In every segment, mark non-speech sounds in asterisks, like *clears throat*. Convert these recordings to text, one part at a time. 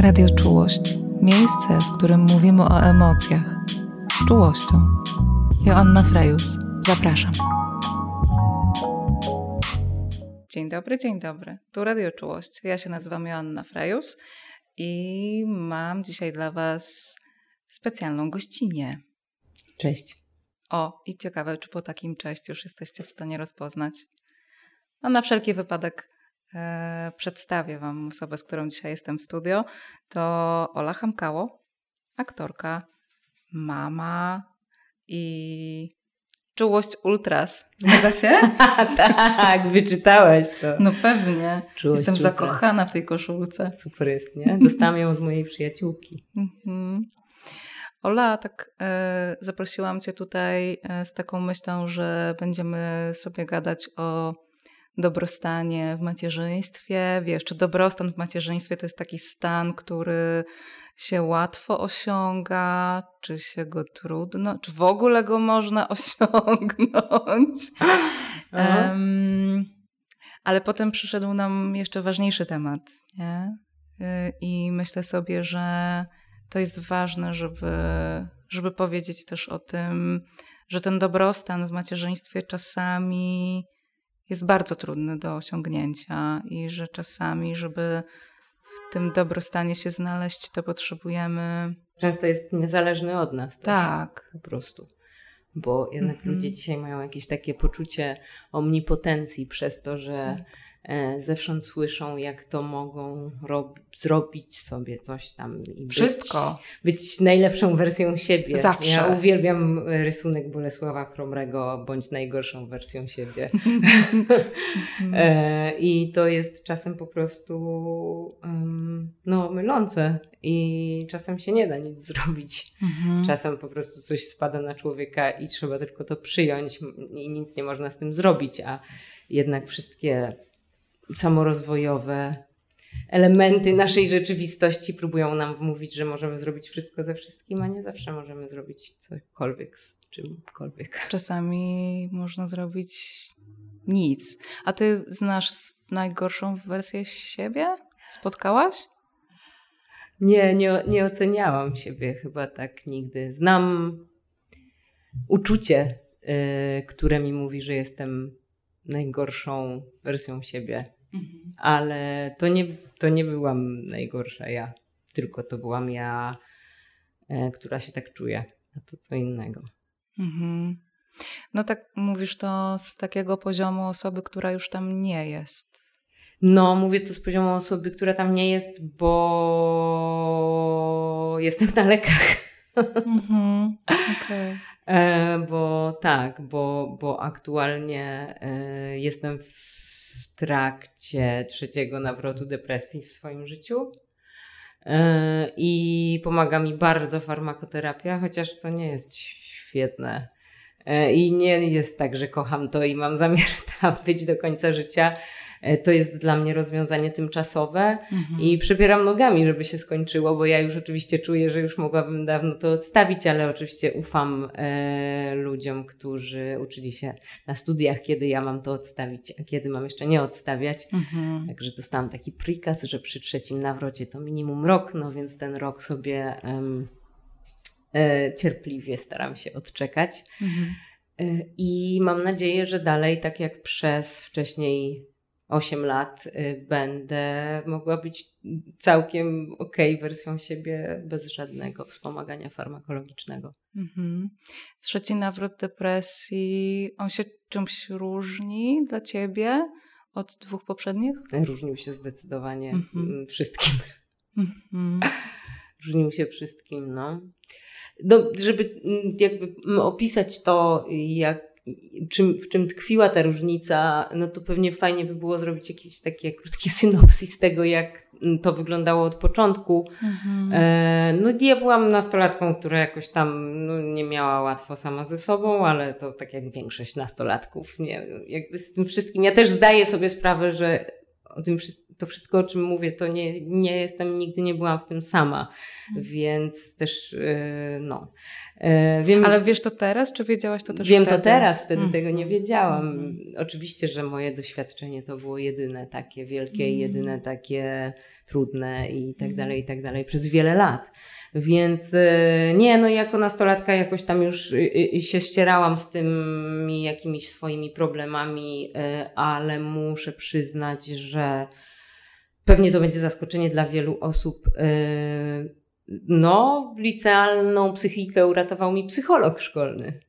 Radio Czułość. Miejsce, w którym mówimy o emocjach. Z czułością. Joanna Frejus. Zapraszam. Dzień dobry, dzień dobry. Tu Radio Czułość. Ja się nazywam Joanna Frejus i mam dzisiaj dla Was specjalną gościnę. Cześć. O, i ciekawe, czy po takim cześć już jesteście w stanie rozpoznać. No na wszelki wypadek przedstawię Wam osobę, z którą dzisiaj jestem w studio. To Ola Hamkało, aktorka, mama i czułość ultras. Zgadza się? *laughs* tak, wyczytałeś to. No pewnie. Czułość Jestem ultras. zakochana w tej koszulce. Super jest, nie? Dostałam ją od mojej przyjaciółki. Mhm. Ola, tak e, zaprosiłam Cię tutaj e, z taką myślą, że będziemy sobie gadać o dobrostanie w macierzyństwie. Wiesz, czy dobrostan w macierzyństwie to jest taki stan, który się łatwo osiąga, czy się go trudno, czy w ogóle go można *laughs* osiągnąć. Em, ale potem przyszedł nam jeszcze ważniejszy temat, nie? Y, I myślę sobie, że to jest ważne, żeby, żeby powiedzieć też o tym, że ten dobrostan w macierzyństwie czasami jest bardzo trudny do osiągnięcia i że czasami, żeby w tym dobrostanie się znaleźć, to potrzebujemy. Często jest niezależny od nas też. Tak. Po prostu. Bo jednak Mhm. ludzie dzisiaj mają jakieś takie poczucie omnipotencji przez to, że Tak. E, zewsząd słyszą, jak to mogą rob- zrobić sobie coś tam. I Wszystko. Być, być najlepszą wersją siebie. Zawsze. Ja uwielbiam rysunek Bolesława Chromrego, bądź najgorszą wersją siebie. *laughs* E, I to jest czasem po prostu no, mylące i czasem się nie da nic zrobić. Mhm. Czasem po prostu coś spada na człowieka i trzeba tylko to przyjąć i nic nie można z tym zrobić, a jednak wszystkie samorozwojowe elementy naszej rzeczywistości próbują nam wmówić, że możemy zrobić wszystko ze wszystkim, a nie zawsze możemy zrobić cokolwiek z czymkolwiek. Czasami można zrobić nic. A ty znasz najgorszą wersję siebie? Spotkałaś? Nie, nie, nie oceniałam siebie chyba tak nigdy. Znam uczucie, y, które mi mówi, że jestem najgorszą wersją siebie, ale to nie, to nie byłam najgorsza ja, tylko to byłam ja, e, która się tak czuje, a to co innego. Mhm. No tak mówisz to z takiego poziomu osoby, która już tam nie jest. No, mówię to z poziomu osoby, która tam nie jest, bo jestem na lekach. Mhm. Okej. E, bo tak, bo, bo aktualnie e, jestem w trakcie trzeciego nawrotu depresji w swoim życiu. E, I pomaga mi bardzo farmakoterapia, chociaż to nie jest świetne. E, I nie jest tak, że kocham to i mam zamiar *laughs* tam być do końca życia. E, To jest dla mnie rozwiązanie tymczasowe. Mhm. I przebieram nogami, żeby się skończyło, bo ja już oczywiście czuję, że już mogłabym dawno to odstawić, ale oczywiście ufam e, ludziom, którzy uczyli się na studiach, kiedy ja mam to odstawić, a kiedy mam jeszcze nie odstawiać. Mhm. Także dostałam taki prikaz, że przy trzecim nawrocie to minimum rok, no więc ten rok sobie e, cierpliwie staram się odczekać. Mhm. Y, I mam nadzieję, że dalej, tak jak przez wcześniej 8 lat, y, będę mogła być całkiem okej wersją siebie, bez żadnego wspomagania farmakologicznego. Mhm. Trzeci nawrót depresji, on się czymś różni dla ciebie od dwóch poprzednich? Różnił się zdecydowanie Mhm. mm, wszystkim. *laughs* Mhm. Różnił się wszystkim, no. no żeby mm, jakby mm, opisać to, jak, czym, w czym tkwiła ta różnica, no to pewnie fajnie by było zrobić jakieś takie krótkie *laughs* synopsis tego, jak mm, to wyglądało od początku. Mhm. E, no ja byłam nastolatką, która jakoś tam no, nie miała łatwo sama ze sobą, ale to tak jak większość nastolatków, nie, jakby z tym wszystkim. Ja też zdaję sobie sprawę, że o tym, wszys- to wszystko, o czym mówię, to nie, nie jestem, nigdy nie byłam w tym sama, mhm. więc też, yy, no. Yy, wiem, Ale wiesz to teraz, czy wiedziałaś to też Wiem wtedy? to teraz, wtedy mm. tego nie wiedziałam. Mm. Oczywiście, że moje doświadczenie to było jedyne takie wielkie, jedyne takie trudne i tak dalej, i tak dalej przez wiele lat. Więc e, nie, no jako nastolatka jakoś tam już y, y, się ścierałam z tymi jakimiś swoimi problemami, e, ale muszę przyznać, że pewnie to będzie zaskoczenie dla wielu osób. E, no, licealną psychikę uratował mi psycholog szkolny.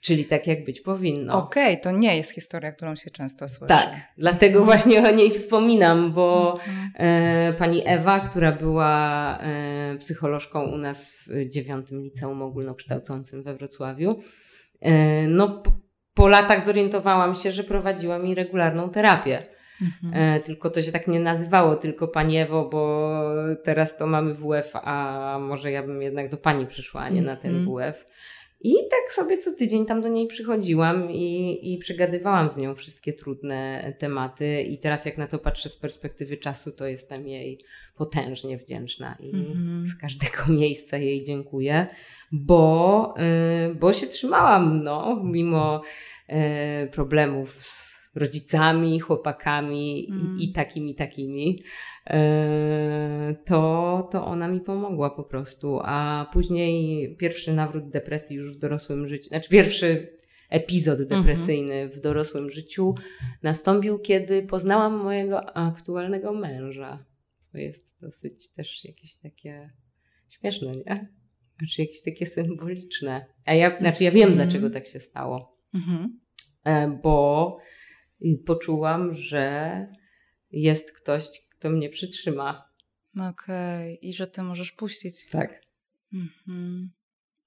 Czyli tak, jak być powinno. Okej, okay, to nie jest historia, którą się często słyszy. Tak, dlatego właśnie o niej wspominam, bo mhm. e, pani Ewa, która była e, psycholożką u nas w dziewiątym liceum ogólnokształcącym we Wrocławiu, e, no po, po latach zorientowałam się, że prowadziła mi regularną terapię. Mhm. E, tylko to się tak nie nazywało, tylko pani Ewo, bo teraz to mamy WF, a może ja bym jednak do pani przyszła, a nie na ten mhm. WF. I tak sobie co tydzień tam do niej przychodziłam i, i przegadywałam z nią wszystkie trudne tematy. I teraz, jak na to patrzę z perspektywy czasu, to jestem jej potężnie wdzięczna i mm-hmm. z każdego *laughs* miejsca jej dziękuję, bo, yy, bo się trzymałam, no, mimo yy, problemów z rodzicami, chłopakami mm. i, i, takimi, takimi, e, to, to ona mi pomogła po prostu. A później pierwszy nawrót depresji już w dorosłym życiu, znaczy pierwszy epizod mhm. depresyjny mm -hmm. w dorosłym życiu nastąpił, kiedy poznałam mojego aktualnego męża. To jest dosyć też jakieś takie śmieszne, nie? Znaczy jakieś takie symboliczne. A ja, znaczy ja wiem, mm -hmm. dlaczego tak się stało. Mm -hmm. Bo poczułam, że jest ktoś, kto mnie przytrzyma. Okej, okay. i że ty możesz puścić. Tak. Mhm.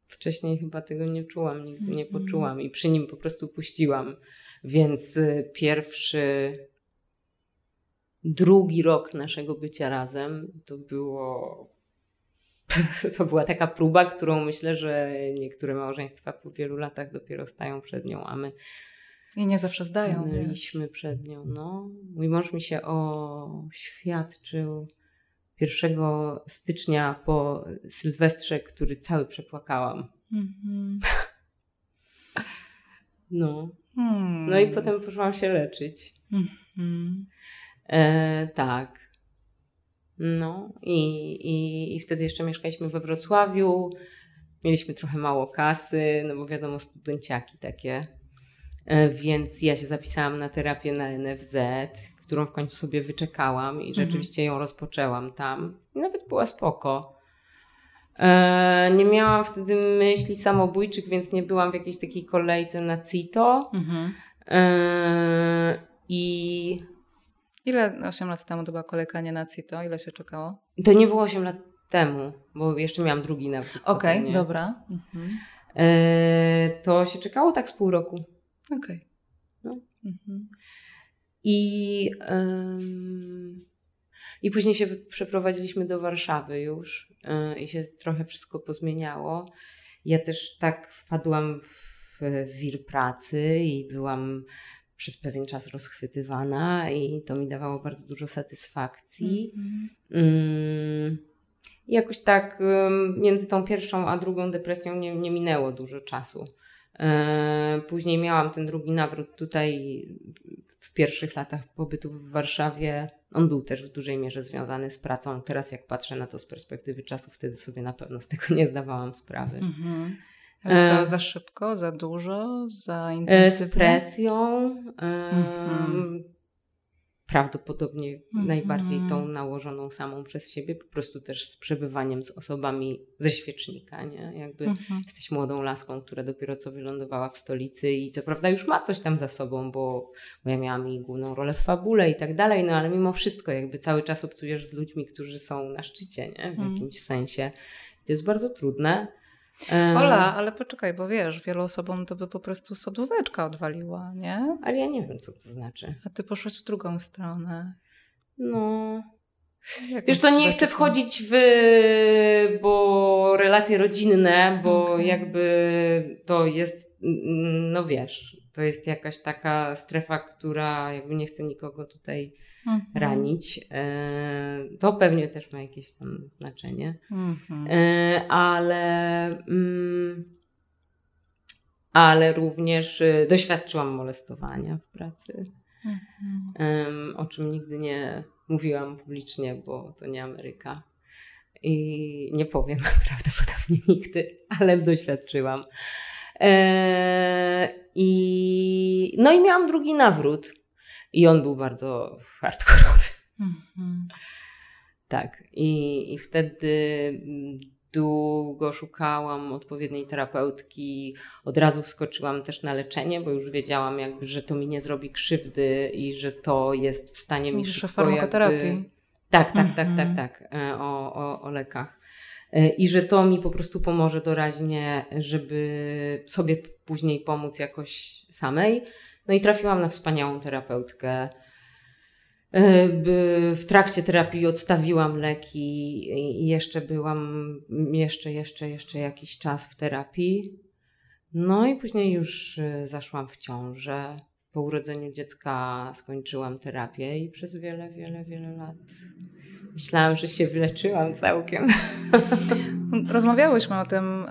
Wcześniej chyba tego nie czułam, nigdy nie mhm. poczułam i przy nim po prostu puściłam. Więc y, pierwszy, drugi rok naszego bycia razem to było. *laughs* To była taka próba, którą myślę, że niektóre małżeństwa po wielu latach dopiero stają przed nią, a my i nie zawsze zdają. Byliśmy przed nią. No. Mój mąż mi się oświadczył 1 stycznia po Sylwestrze, który cały przepłakałam. Mm-hmm. *laughs* No. Hmm. No i potem poszłam się leczyć. Mm-hmm. E, tak. No i, i, i wtedy jeszcze mieszkaliśmy we Wrocławiu. Mieliśmy trochę mało kasy, no bo wiadomo, studenciaki takie. E, więc ja się zapisałam na terapię na NFZ, którą w końcu sobie wyczekałam i mhm. rzeczywiście ją rozpoczęłam tam. I nawet była spoko. E, nie miałam wtedy myśli samobójczych, więc nie byłam w jakiejś takiej kolejce na CITO. Mhm. E, I. Ile 8 lat temu to była kolejka nie na CITO? Ile się czekało? To nie było 8 lat temu, bo jeszcze miałam drugi nawet. Okej, okay, dobra. Mhm. to się czekało tak z pół roku. Okej. Okay. No. Mhm. I, ym, I później się przeprowadziliśmy do Warszawy już yy, i się trochę wszystko pozmieniało. Ja też tak wpadłam w, wir pracy i byłam przez pewien czas rozchwytywana i to mi dawało bardzo dużo satysfakcji. Mm I jakoś tak między tą pierwszą a drugą depresją nie, nie minęło dużo czasu. E, później miałam ten drugi nawrót tutaj w pierwszych latach pobytu w Warszawie. On był też w dużej mierze związany z pracą. Teraz, jak patrzę na to z perspektywy czasu, wtedy sobie na pewno z tego nie zdawałam sprawy. Mhm. Ale co, e, za szybko, za dużo, za intensywnie? Z presją. Mhm prawdopodobnie mm-hmm. najbardziej tą nałożoną samą przez siebie, po prostu też z przebywaniem z osobami ze świecznika, nie? Jakby mm-hmm. jesteś młodą laską, która dopiero co wylądowała w stolicy i co prawda już ma coś tam za sobą, bo, bo ja miałam jej główną rolę w fabule i tak dalej, no ale mimo wszystko jakby cały czas obcujesz z ludźmi, którzy są na szczycie, nie? W mm. jakimś sensie. I to jest bardzo trudne. Ola, ale poczekaj, bo wiesz, wielu osobom to by po prostu sodóweczka odwaliła, nie? Ale ja nie wiem, co to znaczy. A ty poszłaś w drugą stronę. No. Jak wiesz co, nie chcę wchodzić w bo relacje rodzinne, bo okay. jakby to jest, no wiesz, to jest jakaś taka strefa, która jakby nie chcę nikogo tutaj mhm. ranić. E, to pewnie też ma jakieś tam znaczenie. Mhm. E, ale, mm, ale również e, doświadczyłam molestowania w pracy. Mhm. O czym nigdy nie mówiłam publicznie, bo to nie Ameryka. I nie powiem *laughs* prawdopodobnie nigdy, ale doświadczyłam. I, no i miałam drugi nawrót i on był bardzo hardkorowy. Mhm. Tak. I, I wtedy długo szukałam odpowiedniej terapeutki. Od razu wskoczyłam też na leczenie, bo już wiedziałam jakby, że to mi nie zrobi krzywdy i że to jest w stanie mi Mówisz szybko farmakoterapii. Jakby... Tak, tak, tak, tak, mhm. tak. E, o, o, o lekach. E, I że to mi po prostu pomoże doraźnie, żeby sobie później pomóc jakoś samej. No i trafiłam na wspaniałą terapeutkę. E, w trakcie terapii odstawiłam leki i jeszcze byłam jeszcze, jeszcze, jeszcze jakiś czas w terapii. No i później już e, zaszłam w ciążę. Po urodzeniu dziecka skończyłam terapię i przez wiele, wiele, wiele lat Myślałam, że się wyleczyłam całkiem. *laughs* Rozmawiałyśmy o tym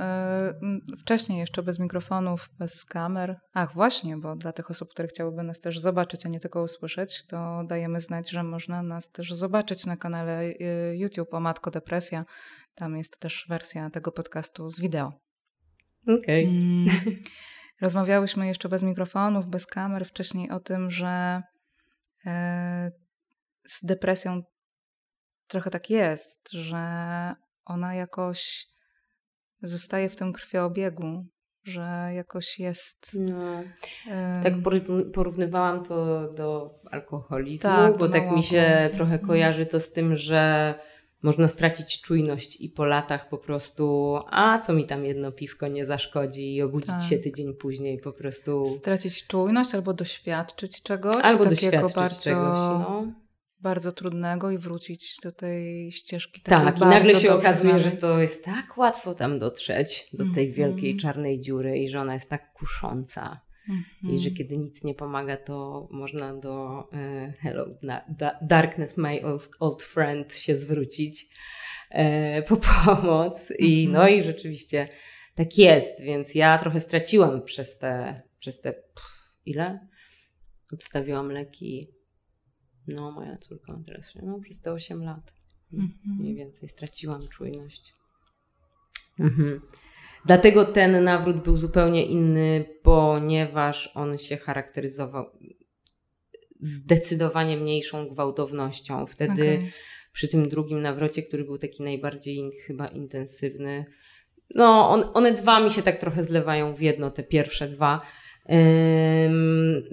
y, wcześniej, jeszcze bez mikrofonów, bez kamer. Ach, właśnie, bo dla tych osób, które chciałyby nas też zobaczyć, a nie tylko usłyszeć, to dajemy znać, że można nas też zobaczyć na kanale y, YouTube o Matko Depresja. Tam jest też wersja tego podcastu z wideo. Okej. Okay. Mm. *laughs* Rozmawiałyśmy jeszcze bez mikrofonów, bez kamer wcześniej o tym, że y, z depresją trochę tak jest, że ona jakoś zostaje w tym krwioobiegu, że jakoś jest. No, tak porównywałam to do alkoholizmu, tak, bo tak mi się trochę mhm. kojarzy to z tym, że można stracić czujność i po latach po prostu, a co mi tam jedno piwko nie zaszkodzi i obudzić tak. się tydzień później po prostu. Stracić czujność albo doświadczyć czegoś. Albo doświadczyć bardzo... czegoś, no bardzo trudnego i wrócić do tej ścieżki. Tak, i nagle się okazuje, znanej. że to jest tak łatwo tam dotrzeć do tej mm -hmm. wielkiej czarnej dziury i że ona jest tak kusząca. Mm -hmm. I że kiedy nic nie pomaga, to można do e, Hello da, Darkness, my old, old, friend się zwrócić e, *laughs* po pomoc. I mm -hmm. no i rzeczywiście tak jest, więc ja trochę straciłam przez te, przez te pff, ile? Odstawiłam leki no, moja córka teraz no, przez te 8 lat. Mhm. Mniej więcej straciłam czujność. Mhm. Dlatego ten nawrót był zupełnie inny, ponieważ on się charakteryzował zdecydowanie mniejszą gwałtownością. Wtedy okay. przy tym drugim nawrocie, który był taki najbardziej chyba intensywny, no on, one dwa mi się tak trochę zlewają w jedno, te pierwsze dwa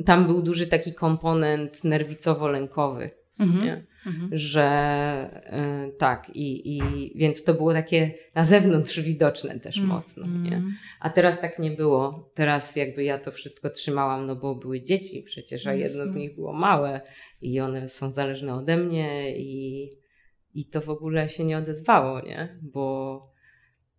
tam był duży taki komponent nerwicowo-lękowy. Mhm. Mhm. Że e, tak, i, i więc to było takie na zewnątrz widoczne też mm, mocno. Nie? Mhm. A teraz tak nie było. Teraz jakby ja to wszystko trzymałam, no bo były dzieci przecież, a jedno z nich było małe i one są zależne ode mnie i, i to w ogóle się nie odezwało, nie? Bo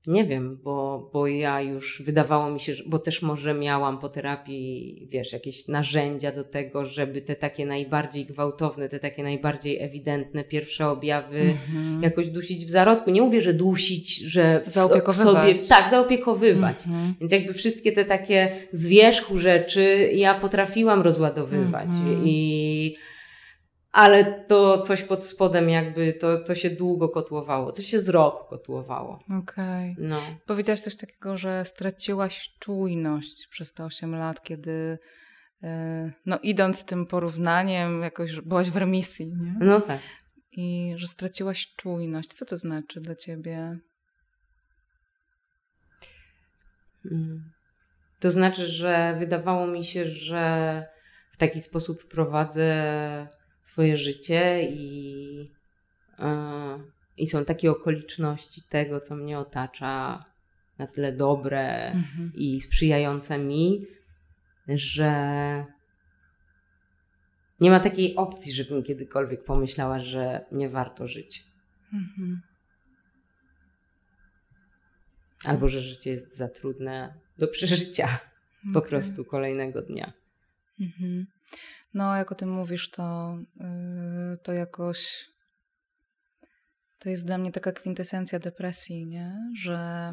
nie wiem, bo, bo ja już wydawało mi się, że, bo też może miałam po terapii, wiesz, jakieś narzędzia do tego, żeby te takie najbardziej gwałtowne, te takie najbardziej ewidentne pierwsze objawy mm-hmm. jakoś dusić w zarodku. Nie mówię, że dusić, że zaopiekowywać. sobie, tak, zaopiekowywać. Mm-hmm. Więc jakby wszystkie te takie z wierzchu rzeczy ja potrafiłam rozładowywać mm-hmm. i ale to coś pod spodem jakby, to, to się długo kotłowało. To się z rok kotłowało. Okej. Okay. No. Powiedziałaś coś takiego, że straciłaś czujność przez te 8 lat, kiedy e, no idąc tym porównaniem jakoś byłaś w remisji, nie? No tak. I że straciłaś czujność. Co to znaczy dla ciebie? Hmm. To znaczy, że wydawało mi się, że w taki sposób prowadzę swoje życie i, yy, i są takie okoliczności tego, co mnie otacza, na tyle dobre mhm. i sprzyjające mi, że nie ma takiej opcji, żebym kiedykolwiek pomyślała, że nie warto żyć. Mhm. Albo że życie jest za trudne do przeżycia okay. po prostu kolejnego dnia. Mhm. No jak o tym mówisz, to, yy, to jakoś to jest dla mnie taka kwintesencja depresji, nie? że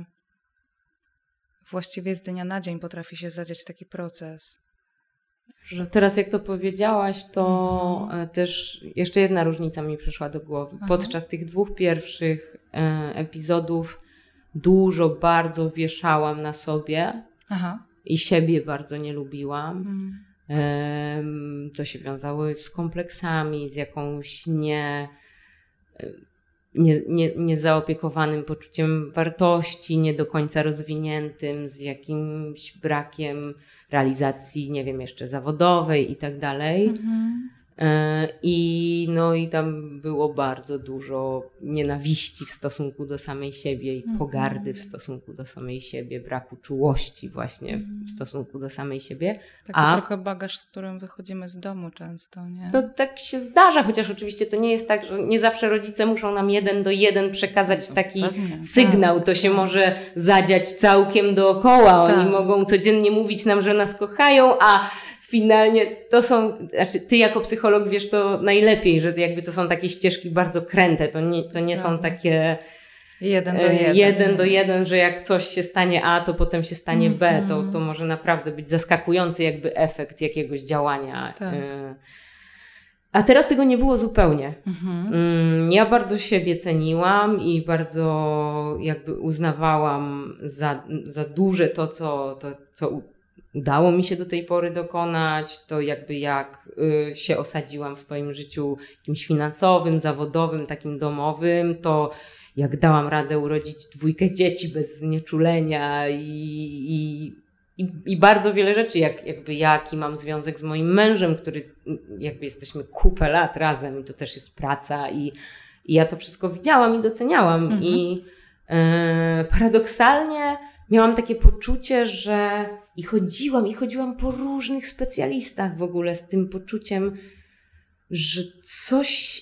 właściwie z dnia na dzień potrafi się zadziać taki proces. Że... Teraz jak to powiedziałaś, to mhm. też jeszcze jedna różnica mi przyszła do głowy. Podczas tych dwóch pierwszych e, epizodów dużo, bardzo wieszałam na sobie Aha. i siebie bardzo nie lubiłam. Mhm. To się wiązało z kompleksami, z jakąś nie nie, nie, niezaopiekowanym poczuciem wartości, nie do końca rozwiniętym, z jakimś brakiem realizacji, nie wiem, jeszcze zawodowej i tak dalej. Mhm. E, I no i tam było bardzo dużo nienawiści w stosunku do samej siebie i -hmm. pogardy w stosunku do samej siebie, braku czułości właśnie w mhm. stosunku do samej siebie. Taki A trochę bagaż, z którym wychodzimy z domu często, nie? To tak się zdarza, chociaż oczywiście to nie jest tak, że nie zawsze rodzice muszą nam jeden do jeden przekazać no, taki pewnie. sygnał. Tak, to się tak. może zadziać całkiem dookoła. Oni tak. mogą codziennie mówić nam, że nas kochają, a finalnie to są, znaczy ty jako psycholog wiesz to najlepiej, że jakby to są takie ścieżki bardzo kręte, to nie, to nie są takie jeden do e, jeden. jeden do jeden, że jak coś się stanie A, to potem się stanie B, mm -hmm. to, to może naprawdę być zaskakujący jakby efekt jakiegoś działania. Tak. E, a teraz tego nie było zupełnie. Mhm. Mm, ja bardzo siebie ceniłam i bardzo jakby uznawałam za, za duże to, co, to, co udało mi się do tej pory dokonać, to jakby jak y, się osadziłam w swoim życiu jakimś finansowym, zawodowym, takim domowym, to jak dałam radę urodzić dwójkę dzieci bez znieczulenia i, i, i, i bardzo wiele rzeczy, jak, jakby jaki mam związek z moim mężem, który jakby jesteśmy kupę lat razem i to też jest praca i, i ja to wszystko widziałam i doceniałam mhm. i e, paradoksalnie miałam takie poczucie, że i chodziłam, i chodziłam po różnych specjalistach w ogóle z tym poczuciem, że coś,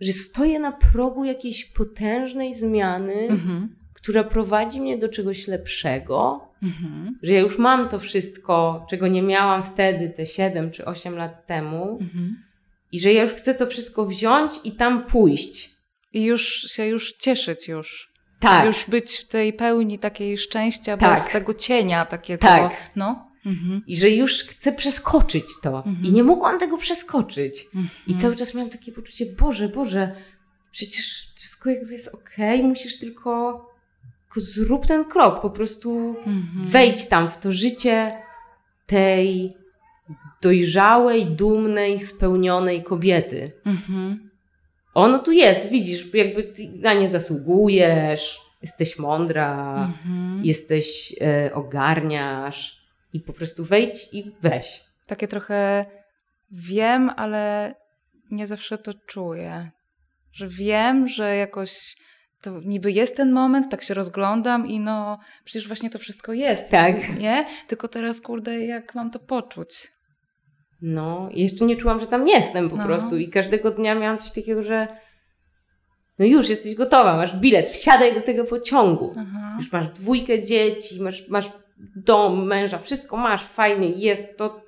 że stoję na progu jakiejś potężnej zmiany, mhm. która prowadzi mnie do czegoś lepszego, mhm. że ja już mam to wszystko, czego nie miałam wtedy, te 7 czy 8 lat temu, mhm. i że ja już chcę to wszystko wziąć i tam pójść. I już się już cieszyć już. Tak. Już być w tej pełni takiej szczęścia, tak. bez tego cienia takiego. Tak. No. Mhm. I że już chcę przeskoczyć to. Mhm. I nie mogłam tego przeskoczyć. Mhm. I cały czas miałam takie poczucie, Boże, Boże, przecież wszystko jakby jest okej, okay, musisz tylko, tylko zrób ten krok, po prostu mhm. wejdź tam w to życie tej dojrzałej, dumnej, spełnionej kobiety. Mhm. Ono tu jest, widzisz, jakby ty na nie zasługujesz, jesteś mądra, mhm. jesteś, e, ogarniasz i po prostu wejdź i weź. Takie trochę wiem, ale nie zawsze to czuję. Że wiem, że jakoś to niby jest ten moment, tak się rozglądam i no przecież właśnie to wszystko jest. Tak. Nie? Tylko teraz, kurde, jak mam to poczuć? No, jeszcze nie czułam, że tam jestem po no. prostu i każdego dnia miałam coś takiego, że no już jesteś gotowa, masz bilet, wsiadaj do tego pociągu. Aha. Już masz dwójkę dzieci, masz, masz dom, męża, wszystko masz, fajnie jest to.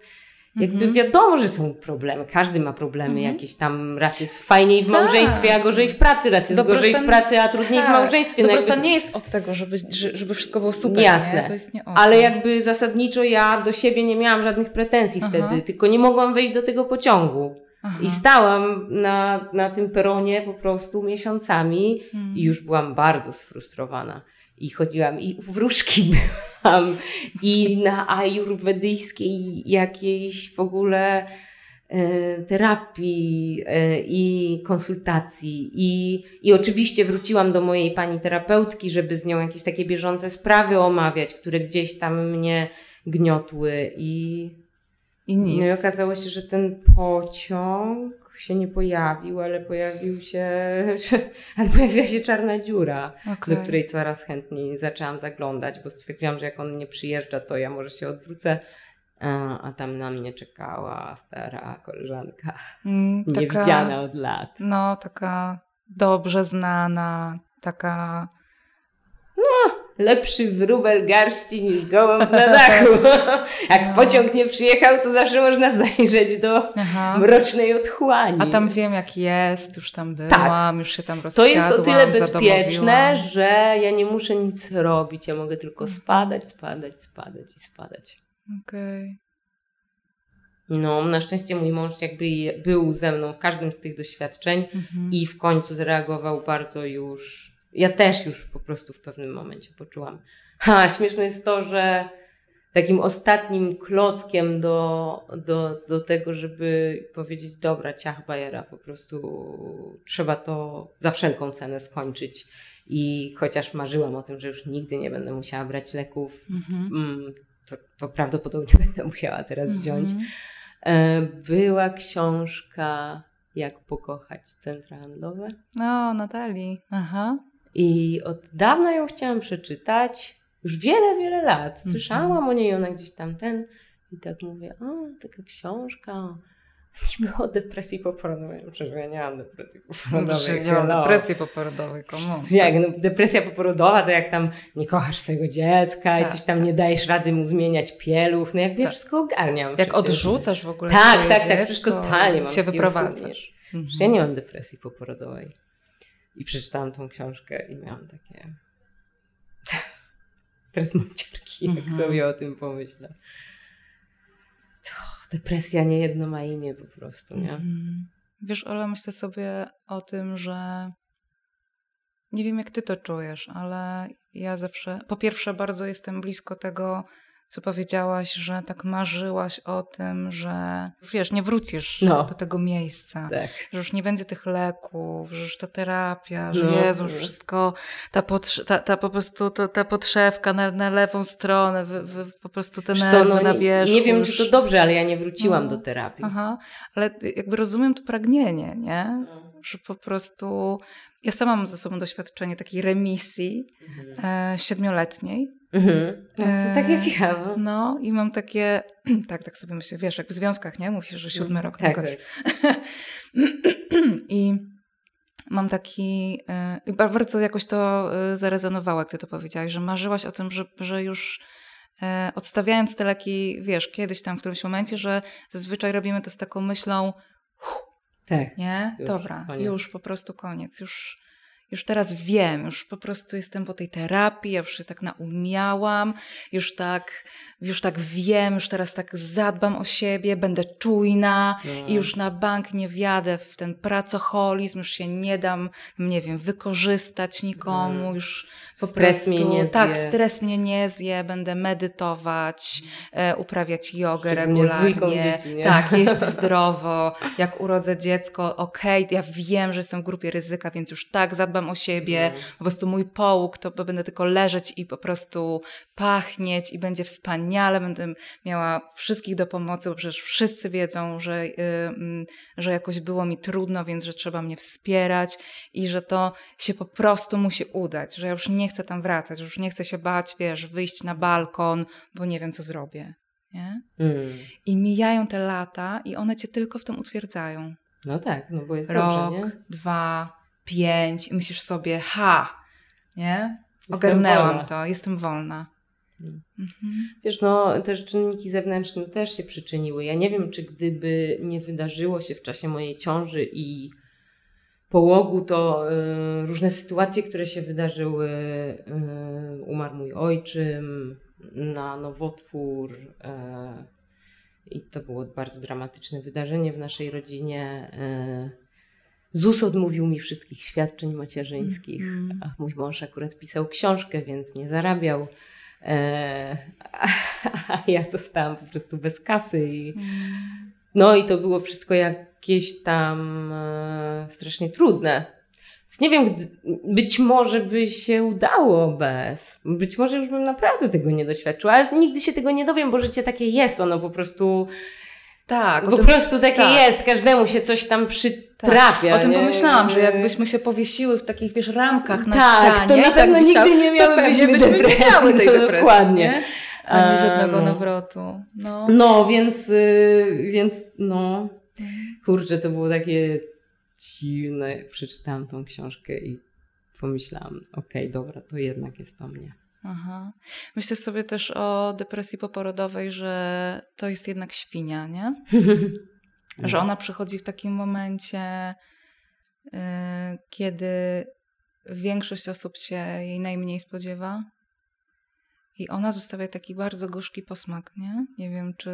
Jakby mhm. wiadomo, że są problemy. Każdy ma problemy mhm. jakieś tam. Raz jest fajniej w tak. małżeństwie, a gorzej w pracy. Raz jest Dobrostan... gorzej w pracy, a trudniej tak. w małżeństwie. No Dobrostan jakby... nie jest od tego, żeby, żeby wszystko było super. Jasne. Nie? To jest nie Ale jakby zasadniczo ja do siebie nie miałam żadnych pretensji Aha. wtedy, tylko nie mogłam wejść do tego pociągu. Aha. I stałam na, na tym peronie po prostu miesiącami i już byłam bardzo sfrustrowana. I chodziłam i wróżki *laughs* byłam i na ajurwedyjskiej jakiejś w ogóle e, terapii e, i konsultacji. I, I oczywiście wróciłam do mojej pani terapeutki, żeby z nią jakieś takie bieżące sprawy omawiać, które gdzieś tam mnie gniotły i i nic. No i okazało się, że ten pociąg się nie pojawił, ale pojawił się, *laughs* ale pojawiła się czarna dziura, okay. do której coraz chętniej zaczęłam zaglądać, bo stwierdziłam, że jak on nie przyjeżdża, to ja może się odwrócę. A, a tam na mnie czekała stara koleżanka, mm, taka, niewidziana od lat. No, taka dobrze znana, taka. No, lepszy wróbel garści niż gołąb na dachu. *laughs* *laughs* Jak no. pociąg nie przyjechał, to zawsze można zajrzeć do Aha. mrocznej otchłani. A tam wiem jak jest, już tam byłam, tak. już się tam rozsiadłam, To jest o tyle bezpieczne, że ja nie muszę nic robić, ja mogę tylko spadać, spadać, spadać i spadać. Okej. Okay. No, na szczęście mój mąż jakby był ze mną w każdym z tych doświadczeń mhm. i w końcu zareagował bardzo już. Ja też już po prostu w pewnym momencie poczułam. Ha, śmieszne jest to, że takim ostatnim klockiem do, do, do tego, żeby powiedzieć, dobra, ciach bajera, po prostu trzeba to za wszelką cenę skończyć. I chociaż marzyłam o tym, że już nigdy nie będę musiała brać leków, mhm. Mm, to, to prawdopodobnie *laughs* będę musiała teraz wziąć. Mhm. E, była książka Jak pokochać centra handlowe. No, Natalii. Aha. I od dawna ją chciałam przeczytać. Już wiele, wiele lat. Mhm. Słyszałam o niej, ona gdzieś tam ten. I tak mówię, o, taka książka *laughs* Niby o depresji poporodowej. Przecież ja nie mam depresji poporodowej. nie mam depresji poporodowej, komu? Jak, no, depresja poporodowa to jak tam nie kochasz swojego dziecka tak, i coś tam tak. nie dajesz rady mu zmieniać pieluch. No jakby tak. ja wszystko ogarniam. Jak przecież. odrzucasz w ogóle Tak, tak, tak. Przecież totalnie mam się wyprowadzasz. Mhm. Ja nie mam depresji poporodowej. I przeczytałam tą książkę i miałam takie... *laughs* Teraz mam ciarki, jak mhm. sobie o tym pomyślę depresja nie jedno ma imię po prostu, nie? Mm. Wiesz, Ola, myślę sobie o tym, że nie wiem, jak ty to czujesz, ale ja zawsze, po pierwsze, bardzo jestem blisko tego, co powiedziałaś, że tak marzyłaś o tym, że wiesz, nie wrócisz no. do tego miejsca, tak. że już nie będzie tych leków, że już ta terapia, że no. Jezu, już wszystko, ta, ta, ta po prostu ta, ta podszewka na, na lewą stronę, wy, wy, po prostu te nerwy co, no, na wierzchu. Nie wiem, już... czy to dobrze, ale ja nie wróciłam do terapii. Aha, ale jakby rozumiem to pragnienie, nie? No. Że po prostu ja sama mam ze sobą doświadczenie takiej remisji mhm. e, siedmioletniej, Mhm. No, to tak jak ja. No. no i mam takie, *clears throat* tak, tak sobie myślę, wiesz, jak w związkach, nie? Mówisz, że siódmy rok tak, tak. *clears throat* I mam taki, e, i bardzo jakoś to e, zarezonowało, jak ty to powiedziałaś, że marzyłaś o tym, że, że już e, odstawiając te leki, wiesz, kiedyś tam w którymś momencie, że zazwyczaj robimy to z taką myślą, tak, nie? Już, Dobra, koniec. już po prostu koniec, już już teraz wiem, już po prostu jestem po tej terapii, ja już się tak naumiałam, już tak, już tak wiem, już teraz tak zadbam o siebie, będę czujna no. i już na bank nie wjadę w ten pracoholizm, już się nie dam, nie wiem, wykorzystać nikomu, no. już po stres mnie nie tak, stres mnie nie zje, będę medytować, e, uprawiać jogę regularnie, dzieci, tak, jeść *laughs* zdrowo, jak urodzę dziecko, okej, okay, ja wiem, że jestem w grupie ryzyka, więc już tak zadbam o siebie, mm. po prostu mój połóg, to będę tylko leżeć i po prostu pachnieć i będzie wspaniale, będę miała wszystkich do pomocy, bo przecież wszyscy wiedzą, że, yy, że jakoś było mi trudno, więc że trzeba mnie wspierać i że to się po prostu musi udać, że ja już nie chcę tam wracać, już nie chcę się bać, wiesz, wyjść na balkon, bo nie wiem, co zrobię. Nie? Mm. I mijają te lata i one cię tylko w tym utwierdzają. No tak, no bo jest Rok, dobrze, nie? dwa, pięć i myślisz sobie, ha, nie? Ogarnęłam to, jestem wolna. Mhm. Wiesz, no też czynniki zewnętrzne też się przyczyniły. Ja nie wiem, czy gdyby nie wydarzyło się w czasie mojej ciąży i połogu, to y, różne sytuacje, które się wydarzyły, y, umarł mój ojczym na nowotwór y, i to było bardzo dramatyczne wydarzenie w naszej rodzinie. ZUS odmówił mi wszystkich świadczeń macierzyńskich, mm. a mój mąż akurat pisał książkę, więc nie zarabiał. E, *laughs* a ja zostałam po prostu bez kasy. I, mm. No i to było wszystko jakieś tam e, strasznie trudne. Więc nie wiem, być może by się udało bez. Być może już bym naprawdę tego nie doświadczyła, ale nigdy się tego nie dowiem, bo życie takie jest. Ono po prostu tak. Po prostu takie tak. jest, każdemu się coś tam przytrafia. Tak. O tym nie? pomyślałam, że jakbyśmy się powiesiły w takich, wiesz, ramkach na tak, ścianie. to na tak pewno tak nigdy nie miałybyśmy byśmy *laughs* depresji. Nie miały tej depresji, Dokładnie. Nie? Ani żadnego nawrotu. No, no więc, y, więc no, kurczę, to było takie dziwne, przeczytałam tą książkę i pomyślałam, okej, okay, dobra, to jednak jest to mnie. Aha. Myślę sobie też o depresji poporodowej, że to jest jednak świnia, nie? *laughs* że ona przychodzi w takim momencie, yy, kiedy większość osób się jej najmniej spodziewa. I ona zostawia taki bardzo gorzki posmak, nie? Nie wiem, czy,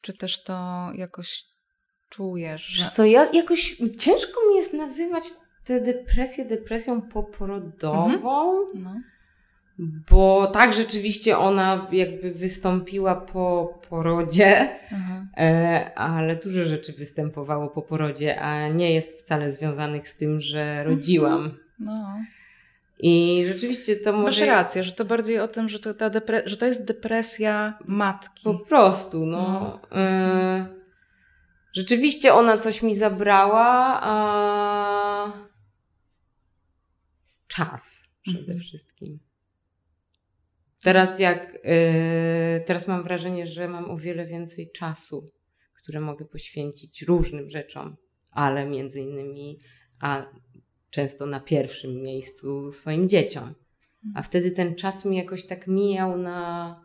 czy też to jakoś czujesz. Że... Co, ja jakoś ciężko mi jest nazywać tę depresję depresją poporodową. Mhm. No. Bo tak rzeczywiście ona jakby wystąpiła po porodzie, mhm. e, ale dużo rzeczy występowało po porodzie, a nie jest wcale związanych z tym, że rodziłam. Mhm. No. I rzeczywiście to może... Masz rację, że to bardziej o tym, że to, ta depre... że to jest depresja matki. Po prostu, no. no. E... Rzeczywiście ona coś mi zabrała, a... Czas przede mhm. wszystkim. Teraz jak... Yy... Teraz mam wrażenie, że mam o wiele więcej czasu, które mogę poświęcić różnym rzeczom, ale między innymi... A często na pierwszym miejscu swoim dzieciom. A wtedy ten czas mi jakoś tak mijał na.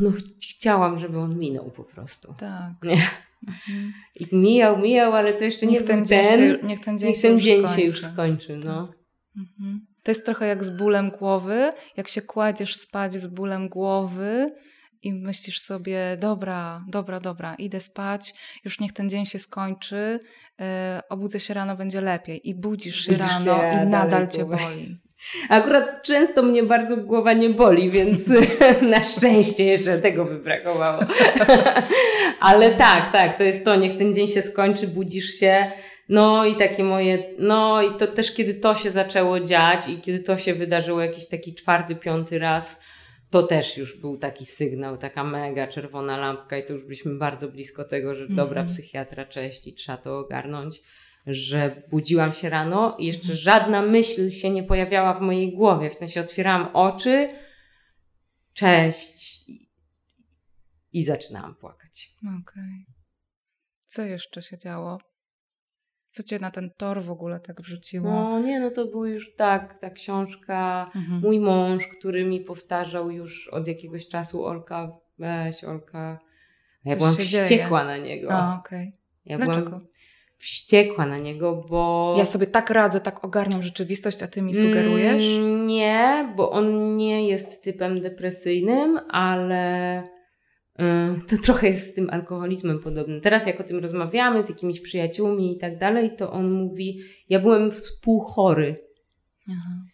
No, chciałam, żeby on minął po prostu. Tak. Nie? Mhm. I mijał, mijał, ale to jeszcze niech nie ten był dzień ten. Się, niech ten dzień, niech się, ten już dzień się już skończy. No. Mhm. To jest trochę jak z bólem głowy. Jak się kładziesz spać z bólem głowy, i myślisz sobie, dobra, dobra, dobra, idę spać, już niech ten dzień się skończy, yy, obudzę się rano, będzie lepiej. I budzisz się budzisz rano się, i nadal cię boli. Akurat często mnie bardzo głowa nie boli, więc *laughs* na szczęście jeszcze tego by brakowało. *laughs* Ale tak, tak, to jest to, niech ten dzień się skończy, budzisz się. No i takie moje, no i to też kiedy to się zaczęło dziać i kiedy to się wydarzyło jakiś taki czwarty, piąty raz, to też już był taki sygnał, taka mega czerwona lampka i to już byliśmy bardzo blisko tego, że dobra mm -hmm. psychiatra, cześć i trzeba to ogarnąć, że budziłam się rano i jeszcze żadna myśl się nie pojawiała w mojej głowie, w sensie otwierałam oczy, cześć i, i zaczynałam płakać. Okej. Okay. Co jeszcze się działo? Co cię na ten tor w ogóle tak wrzuciło? No nie, no to był już tak, ta książka. Mhm. Mój mąż, który mi powtarzał już od jakiegoś czasu Olka, weź Olka. Ja Coś byłam wściekła dzieje. na niego. A, okej. Okay. Ja Dlaczego? byłam wściekła na niego, bo... Ja sobie tak radzę, tak ogarnam rzeczywistość, a ty mi sugerujesz? Mm, nie, bo on nie jest typem depresyjnym, ale to trochę jest z tym alkoholizmem podobne. Teraz jak o tym rozmawiamy z jakimiś przyjaciółmi i tak dalej, to on mówi, ja byłem współchory. Aha.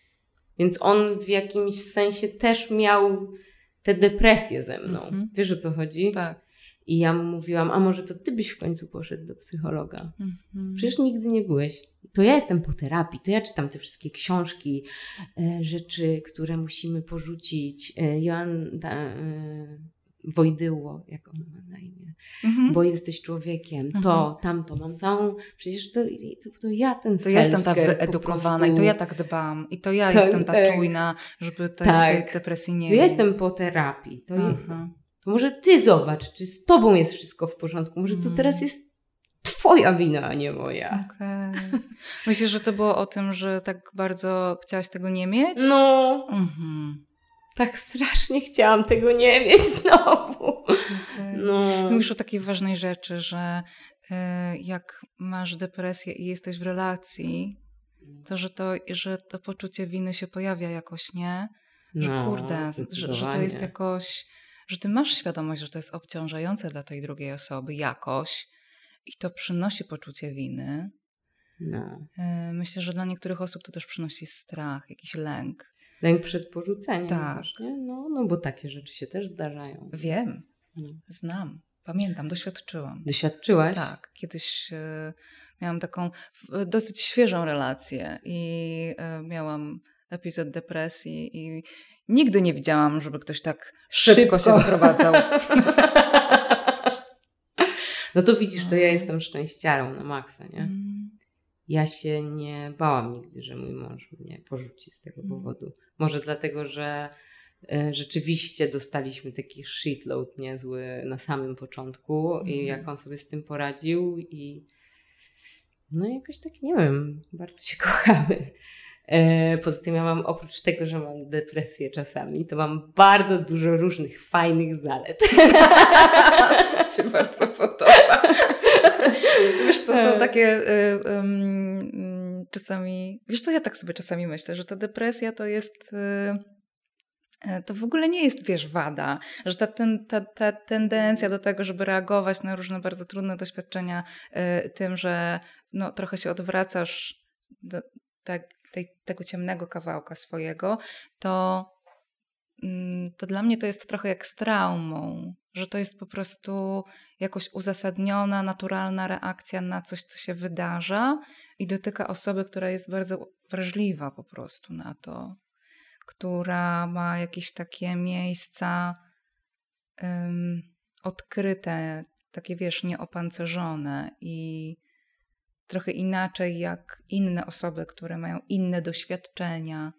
Więc on w jakimś sensie też miał tę depresję ze mną. Mhm. Wiesz o co chodzi? Tak. I ja mu mówiłam, a może to ty byś w końcu poszedł do psychologa? Mhm. Przecież nigdy nie byłeś. To ja jestem po terapii, to ja czytam te wszystkie książki, e, rzeczy, które musimy porzucić. E, Joan, ta, e, Wojdyło, jak ona ma na imię, mhm. bo jesteś człowiekiem, mhm. to, tamto, mam całą, przecież to, to, to ja ten To ja jestem ta wyedukowana i to ja tak dbam i to ja to, jestem ta tak. czujna, żeby tej, tak. tej depresji nie To ja jestem po terapii, to, to może ty zobacz, czy z tobą jest wszystko w porządku, może to mhm. teraz jest twoja wina, a nie moja. Okay. Myślisz, że to było o tym, że tak bardzo chciałaś tego nie mieć? No. Mhm tak strasznie chciałam tego nie mieć *laughs* znowu. Okay. No. Mówisz o takiej ważnej rzeczy, że y, jak masz depresję i jesteś w relacji, to że to, że to poczucie winy się pojawia jakoś, nie? Że no, kurde, że, że to jest jakoś, że ty masz świadomość, że to jest obciążające dla tej drugiej osoby jakoś i to przynosi poczucie winy. No. Y, myślę, że dla niektórych osób to też przynosi strach, jakiś lęk. Lęk przed porzuceniem tak. też, nie? No, no bo takie rzeczy się też zdarzają. Wiem, no. znam, pamiętam, doświadczyłam. Doświadczyłaś? Tak, kiedyś y, miałam taką dosyć świeżą relację i y, miałam epizod depresji i nigdy nie widziałam, żeby ktoś tak szybko, szybko. się wyprowadzał. *laughs* no to widzisz, to ja jestem szczęściarą na maksa, nie? Mm. Ja się nie bałam nigdy, że mój mąż mnie porzuci z tego mm. powodu. Może dlatego, że e, rzeczywiście dostaliśmy taki shitload niezły na samym początku mm. i mhm. jak on sobie z tym poradził i no jakoś tak, nie wiem, bardzo się *laughs* kochamy. E, poza tym ja mam, oprócz tego, że mam depresję czasami, to mam bardzo dużo różnych fajnych zalet. *laughs* się bardzo podoba. Wiesz co, są takie y, y, czasami, wiesz co, ja tak sobie czasami myślę, że ta depresja to jest... Y, to w ogóle nie jest, wiesz, wada, że ta, ten, ta, ta tendencja do tego, żeby reagować na różne bardzo trudne doświadczenia y, tym, że no, trochę się odwracasz do tak, tej, tego ciemnego kawałka swojego, to, mm, to dla mnie to jest trochę jak z traumą, że to jest po prostu jakoś uzasadniona, naturalna reakcja na coś, co się wydarza i dotyka osoby, która jest bardzo wrażliwa po prostu na to, która ma jakieś takie miejsca um, odkryte, takie wiesz, nieopancerzone i trochę inaczej jak inne osoby, które mają inne doświadczenia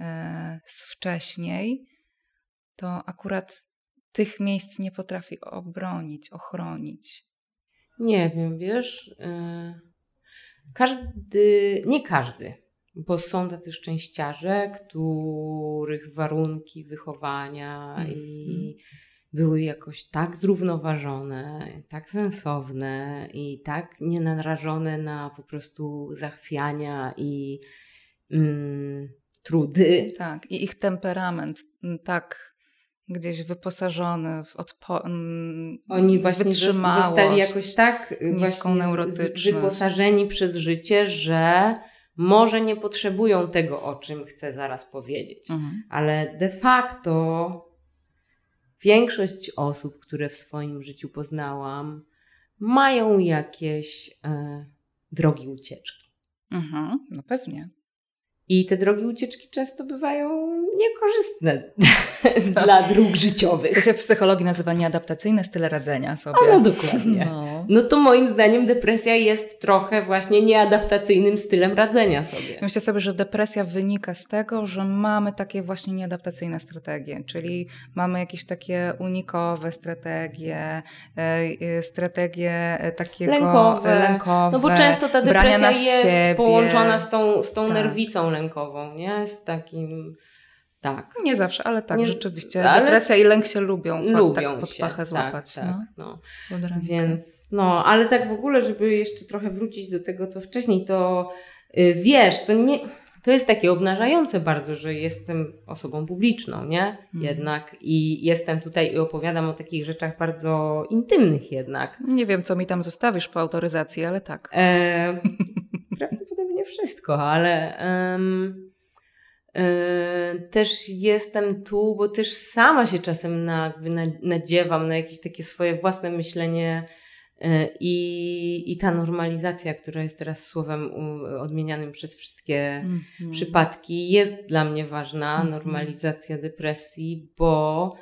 e, z wcześniej, to akurat tych miejsc nie potrafi obronić, ochronić. Nie wiem, wiesz, yy, każdy, nie każdy, bo są tacy szczęściarze, których warunki wychowania mm. i były jakoś tak zrównoważone, tak sensowne i tak nienarażone na po prostu zachwiania i mm, trudy. Tak, i ich temperament mm, tak gdzieś wyposażony w odpo- mm, Oni właśnie zostali jakoś tak niską neurotyczność. wyposażeni przez życie, że może nie potrzebują tego, o czym chcę zaraz powiedzieć, mhm. ale de facto większość osób, które w swoim życiu poznałam, mają jakieś e, drogi ucieczki. Mhm, no pewnie. I te drogi ucieczki często bywają niekorzystne dla dróg życiowych. To się w psychologii nazywa nieadaptacyjne style radzenia sobie. no dokładnie. No. No. to moim zdaniem depresja jest trochę właśnie nieadaptacyjnym stylem radzenia sobie. Myślę sobie, że depresja wynika z tego, że mamy takie właśnie nieadaptacyjne strategie, czyli mamy jakieś takie unikowe strategie, e, e, strategie e, takiego lękowe. lękowe no bo często ta depresja jest siebie. połączona z tą, z tą tak. nerwicą lękową, nie? Z takim... Tak. Nie zawsze, ale tak, nie, rzeczywiście. Ale Depresja i lęk się lubią. Lubią tak pod pachę złapać. Tak, tak, no. no. Więc, no, ale tak w ogóle, żeby jeszcze trochę wrócić do tego, co wcześniej, to yy, wiesz, to nie... To jest takie obnażające bardzo, że jestem osobą publiczną, nie? Hmm. Jednak i jestem tutaj i opowiadam o takich rzeczach bardzo intymnych jednak. Nie wiem, co mi tam zostawisz po autoryzacji, ale tak. E, *laughs* prawdopodobnie wszystko, ale um, też jestem tu, bo też sama się czasem na, jakby nadziewam na jakieś takie swoje własne myślenie e, i, i ta normalizacja, która jest teraz słowem odmienianym przez wszystkie mm -hmm. przypadki, jest dla mnie ważna. -hmm. Normalizacja depresji, bo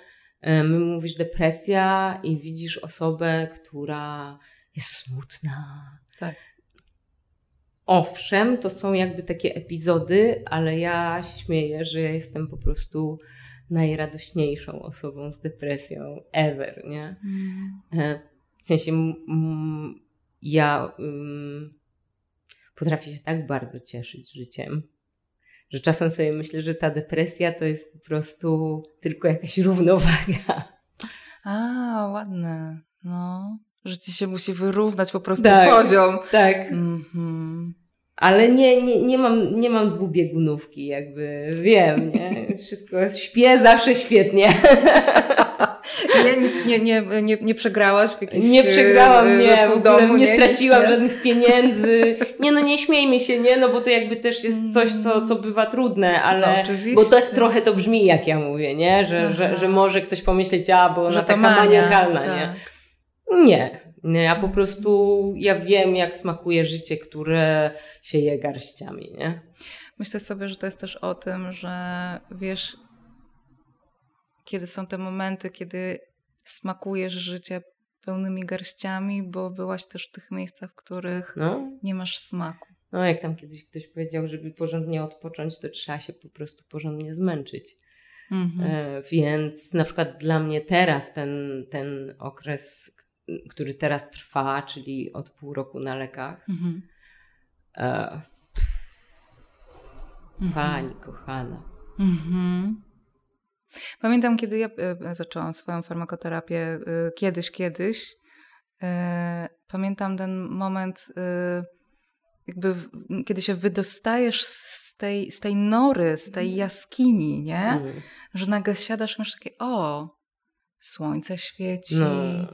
my mówisz depresja i widzisz osobę, która jest smutna. Tak. Owszem, to są jakby takie epizody, ale ja śmieję, że ja jestem po prostu najradośniejszą osobą z depresją ever, nie? Mm. W sensie ja potrafię się tak bardzo cieszyć życiem, że czasem sobie myślę, że ta depresja to jest po prostu tylko jakaś równowaga. A, ładne. No że ci się musi wyrównać po prostu tak, poziom. Tak. Mm-hmm. Ale nie, nie, nie, mam, nie mam dwubiegunówki, jakby wiem, nie? Wszystko śpię zawsze świetnie. *laughs* Nie, nic nie, nie, nie, nie przegrałaś w jakiejś Nie przegrałam, e, nie, w domu, nie, nie straciłam nie. żadnych pieniędzy. Nie no, nie śmiejmy się, nie, no bo to jakby też jest coś, co, co bywa trudne, ale no, bo tak trochę to brzmi, jak ja mówię, nie? Że, że, że może ktoś pomyśleć, a, bo ona taka mania, maniakalna, tak. nie? Nie. Ja po prostu, ja wiem, jak smakuje życie, które się je garściami, nie? Myślę sobie, że to jest też o tym, że wiesz, kiedy są te momenty, kiedy smakujesz życie pełnymi garściami, bo byłaś też w tych miejscach, w których no. nie masz smaku. No, jak tam kiedyś ktoś powiedział, żeby porządnie odpocząć, to trzeba się po prostu porządnie zmęczyć. Mhm. E, więc na przykład dla mnie teraz ten, ten okres, który teraz trwa, czyli od pół roku na lekach. Mhm. E, Mhm. Pani kochana. Mhm. Pamiętam, kiedy ja e, zaczęłam swoją farmakoterapię e, kiedyś, kiedyś. Pamiętam ten moment, jakby kiedy się wydostajesz z tej, z tej nory, z tej mhm. jaskini, nie? Mm. Że nagle siadasz i masz takie, o, słońce świeci. No,